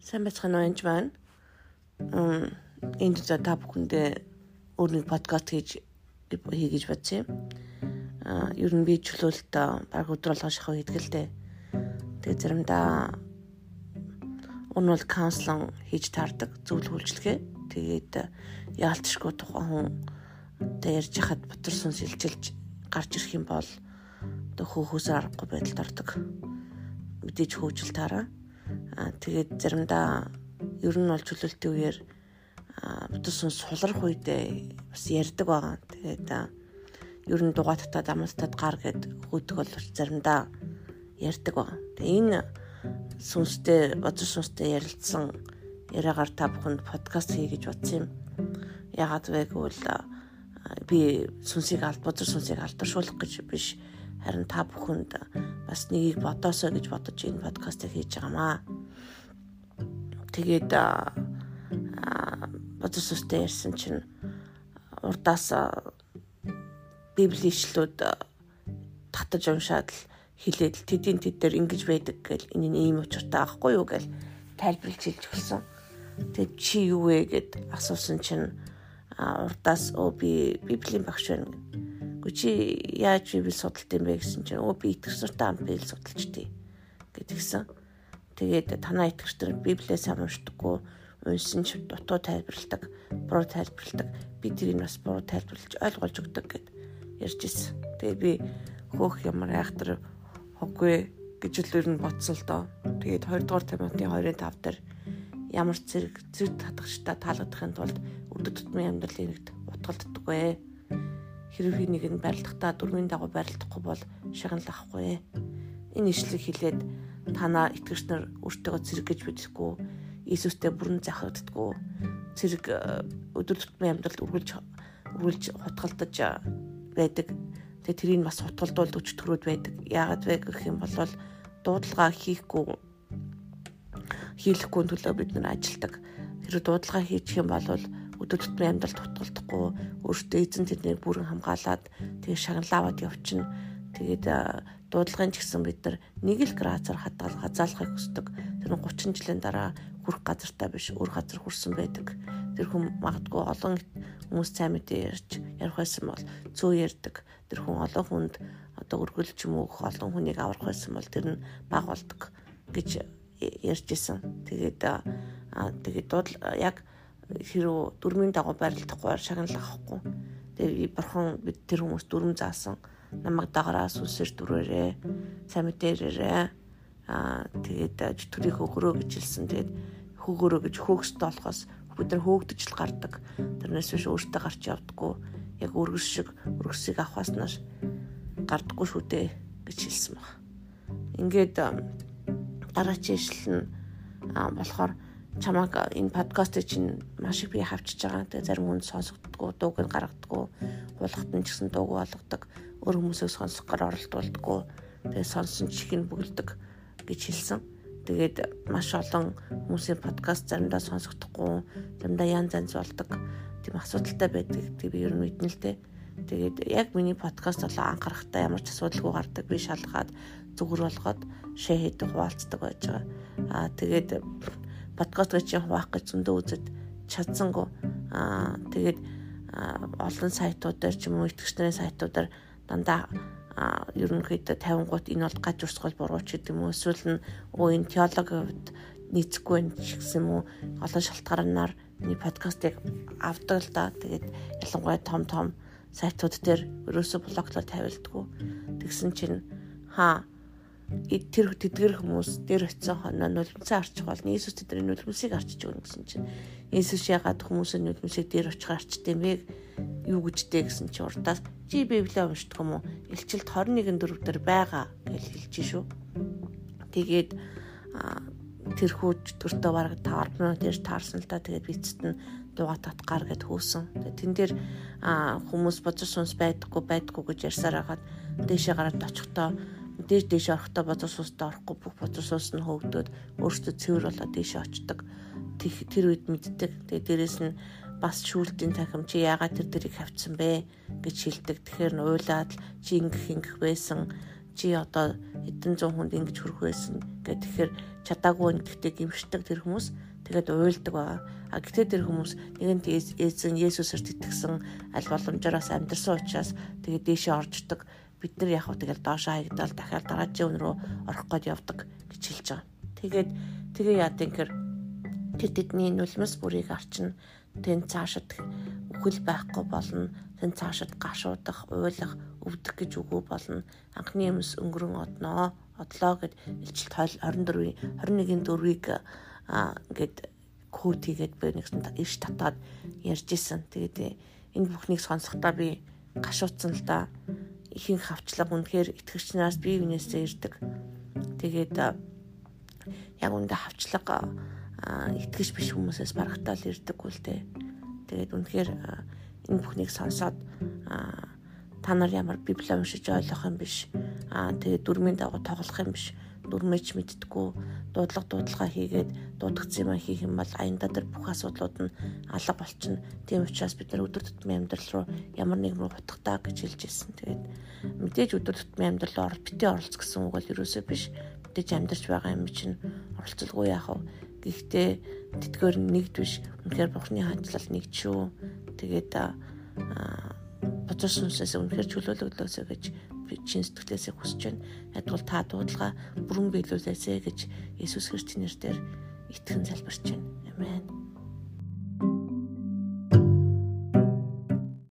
Сайн байцгаана уу энэ маань. Мм энд за та бүхэндээ өөр нэг подкаст хийж хий гэж бодсон юм. Аа ер нь би чөлөөлт баг өдөр болгоо шахав хэдгэлтэй. Тэгээ заримдаа уун бол каунслинг хийж таардаг зөвлөх үйлчлэгээ. Тэгээд яалтчгүй тухайн хүн тэ ярьж хахад ботор сүнс илчилж гарч ирэх юм бол одоо хөөхөөсөө аргагүй байдалд ордог. Мэдээж хөөжл таараа Аа тэгээд заримдаа ер нь бол чөлөөлтийн үеэр бүтэн сулрах үедээ бас ярьдаг байгаа. Тэгээд ер нь дугааттад амлалтад гар гэд хөөдөг бол заримдаа ярьдаг байгаа. Тэгээ энэ сүнстэй бодол сүнстэй ярилцсан яриагаар та бүхэнд подкаст хий гэж бодсон юм. Ягаад вэ гэвэл би сүнсийг аль бодол сүнсийг алдаршуулах гэж биш харин та бүхэнд бас нэгийг бодоосоо гэж бодож энэ подкастыг хийж байгаамаа. Тэгээд бодос үстэй ярьсан чинь урдаас библийн ишлүүд татаж уншаад л хилээд тэдийн тэд дээр ингэж байдаг гэл энэ нь ийм учиртай аахгүй юу гэл тайлбарлаж хэлж өгсөн. Тэгээд чи юу вэ гэд асуусан чинь урдаас өө би библийн багш байна Гү чи яаж библ судалт юм бэ гэсэн чинь өө би итгэвчтэй ам библ судалчдээ гэдгсэн. Тэгээд танаа итгэвчтэр библиэс уншдаггүй уншсан ч дутуу тайлбарладаг, буруу тайлбарладаг. Би тэрийг бас буруу тайлбарлаж ойлгуулж өгдөг гэд ярьж ирсэн. Тэгээ би хөөх ямар айхтар хоггүй гэж л ер нь бодсон л доо. Тэгээд 2 дугаар Тимотийн 2:5 дээр ямар зэрэг зэрэг татгачтай таалагдахын тулд өдөр тутмын амьдралын нэгт утгалддаг бай хэрвээ нэг нь барилдахдаа дөрмийн дагуу барилдахгүй бол шагналахгүй. Энэ ишлэг хэлээд танаа итгэгч нар өөртөө зэрэг гэж бидэхгүй Иесустэй бүрэн захирагддаггүй зэрэг э, өдөр тутмын амьдралд үргэлж үргэлж хутгалдаж э, байдаг. Тэгээ тэрийг бас хутгалдуулд өч төрөөд байдаг. Яагаад вэ гэх юм бол дуудлага хийхгүй хийхгүй төлөө бид нар ажилдаг. Тэр дуудлага хийчих юм бол өдөр тутмын амьдралд хутгалдахгүй өөртөө эзэн тэднийг бүрэн хамгаалаад тэгээ шагналавад явчихна. Тэгээд дуудлагын ч гэсэн бид нар нэг л градусаар хадгал хазаалахыг хүсдэг. Тэр нь 30 жилийн дараа хүрх газартаа биш өөр газар хүрсэн байдаг. Тэр хүн магадгүй олон хүмүүс сайн мэдээ ярьж ярих байсан бол зөө ярддаг. Тэр хүн олон хүнд одоо өргөл ч юм уу олон хүнийг аврах байсан бол тэр нь баг болдог гэж ярьж исэн. Тэгээд тэгээд дуудал яг хэрүү дөрмийн дагуу барилдахгүй шагнал авахгүй. Тэгээ бурхан бид тэр хүмүүс дүрм заасан. Намайг дагараа сүсэр дүрээрээ сайн мэдээрээ аа тэгээд төрийг өгөрөө гэж хэлсэн. Тэгээд хөөгөрөө гэж хөөгстэй болохоос бид нар хөөгдөж л гардаг. Тэрнээс биш өөртөө гарч явдггүй. Яг өргөс шиг өргөсийг авахаснаас гардаггүй шүү дээ гэж хэлсэн баг. Ингээд дараачийн ишлэл нь болохоор чамаг энэ подкастыг чинь маш их би хавчиж байгаа. Тэгээ зарим хүн сонсогддгоо, дууг нь гаргадаггүй, хулахт нь ч гэсэн дууг болгодог, өөр хүмүүсийг сонсох гар оролдуулдаггүй. Тэгээ сонсон чих нь бүгэлдэг гэж хэлсэн. Тэгээд маш олон хүмүүсийн подкаст заримдаа сонсогдохгүй, заримдаа янз янз болдог. Тийм асуудалтай байдаг. Тэг би ер нь мэднэ л дээ. Тэгээд яг миний подкаст болоо анхаарахтаа ямар ч асуудалгүй гардаг. Би шалгаад зүгээр болгоод шээ хийдэг хуваалцдаг байж байгаа. Аа тэгээд подкаст гэж хуваах гэж зөндөө үзэж чадсангүй. Аа тэгээд олон сайтуудаар ч юм уу итгэгч нарын сайтуудаар дандаа ерөнхийдөө 50 гут энэ бол гаж урсгал бурууч гэдэг юм уу эсвэл нь өө энэ теологид нийцэхгүй юм гэсэн юм уу олон шалтгаанаар миний подкастыг авдаг л да. Тэгээд ялангуяа том том сайтууд дээр ерөөсө блоглоо тавилдггүй. Тэгсэн чинь хаа тэр тэдгэр хүмүүс дээр очисон хоноо нулимсаа арчих бол Иесус тэдний нулимсыг арчиж өгнө гэсэн чинь. Иесус ягаад хүмүүсийн нулимсыг дээр очих арчтай юм бэ юу гэжтэй гэсэн чи урдаас чи библийг уншдаг юм уу? Элчилт 21 4 дээр байгаа гэж хэлж шүү тэгээд тэрхүү төртөө бараг 5 минут ярьж таарсан л та. Тэгээд бицэд нь дугаа татгаар гэд хөөсөн. Тэгээд тэн дээр хүмүүс бодож сүнс байдаггүй байдаггүй гэж ярьсаар хагаад дээшээ гараад очихдоо дээш дээш орохдоо бозор суустай орохгүй бүх бозор суус нь хөөгдөд өөртөө цэвэр болоод дээш очдог. Тэр үед мэддэг. Тэгээ дээрэс нь бас шүүлтийн танхим чи яагаад тэр дэрийг хавцсан бэ гэж хэлдэг. Тэгэхээр нь уйлаад чи ингэх ингэх байсан. чи одоо хэдэн зуун хүнд ингэж хөрөх байсан гэх тэгэхээр чадаагүй нэгтгэдэг гимшдэг тэр хүмүүс тэгээд уйлдаг байгаа. А гэтээ тэр хүмүүс нэгэнт эзэн Есүсээр итгэсэн аль боломжоос амьдрсан учраас тэгээд дээшээ орждаг. Бид нар яг хөө тэгэл доошоо хаягдал дахиад дараагийн өн рүү орох гээд явдаг гэж хэлж байгаа. Тэгээд тэгээ яа гэхээр тэр тэдний нүлмэс бүрийг арчна тэн цаашид үхэл байхгүй болно тэн цаашид гашуудах уйлах өвдөх гэж үгүй болно анхны юмс өнгөрөн одноо одлоо гэд илчилт 24-ийн 21-ийн 4-ийг ингээд код хийгээд би нэгсэн ирж татаад ярьж исэн. Тэгээд энэ бүхнийг сонсохдоо би гашуудсан л да. Ихэнх хавчлага үнэхээр итгэгч нараас бие биенээсээ ирдэг. Тэгээд яг үндэ хавчлага итгэж биш хүмүүсээс ирдэггүй л дээ. Тэгээд үнэхээр энэ бүхнийг сонсоод та нар ямар библи уншиж ойлгох юм биш. Аа тэгээд дүрмийн дагуу тоглох юм биш. Дүрмэж мэдтгүү дуудлага дуудлага хийгээд дуудагц юм хийх юм бол аяндаа тэр бүх асуудлууд нь алга болчихно. Тийм учраас бид нар өдөр тутмын амьдрал руу ямар нэгэн рүү хутгатаа гэж хэлж ирсэн. Тэгээд мэдээж өдөр тутмын амьдрал руу битээ оролц гэсэн үг бол ерөөсөө биш. Мэдээж амьдарч байгаа юм чинь оролцолгүй яах вэ? Гэхдээ тэтгэр нэгд биш. Үнэхээр бурхны хаанчлал нэгд шүү. Тэгээд бодож сүнсээс үнэхээр чөлөөлөгдлөөсэй гэж би чин сэтгэлээсээ хүсэж байна. Ядгуул та дуудлага бүрэн биелүүлээсэй гэж Иесус Христосийн нэрээр итгэн залбирч байна. Амен.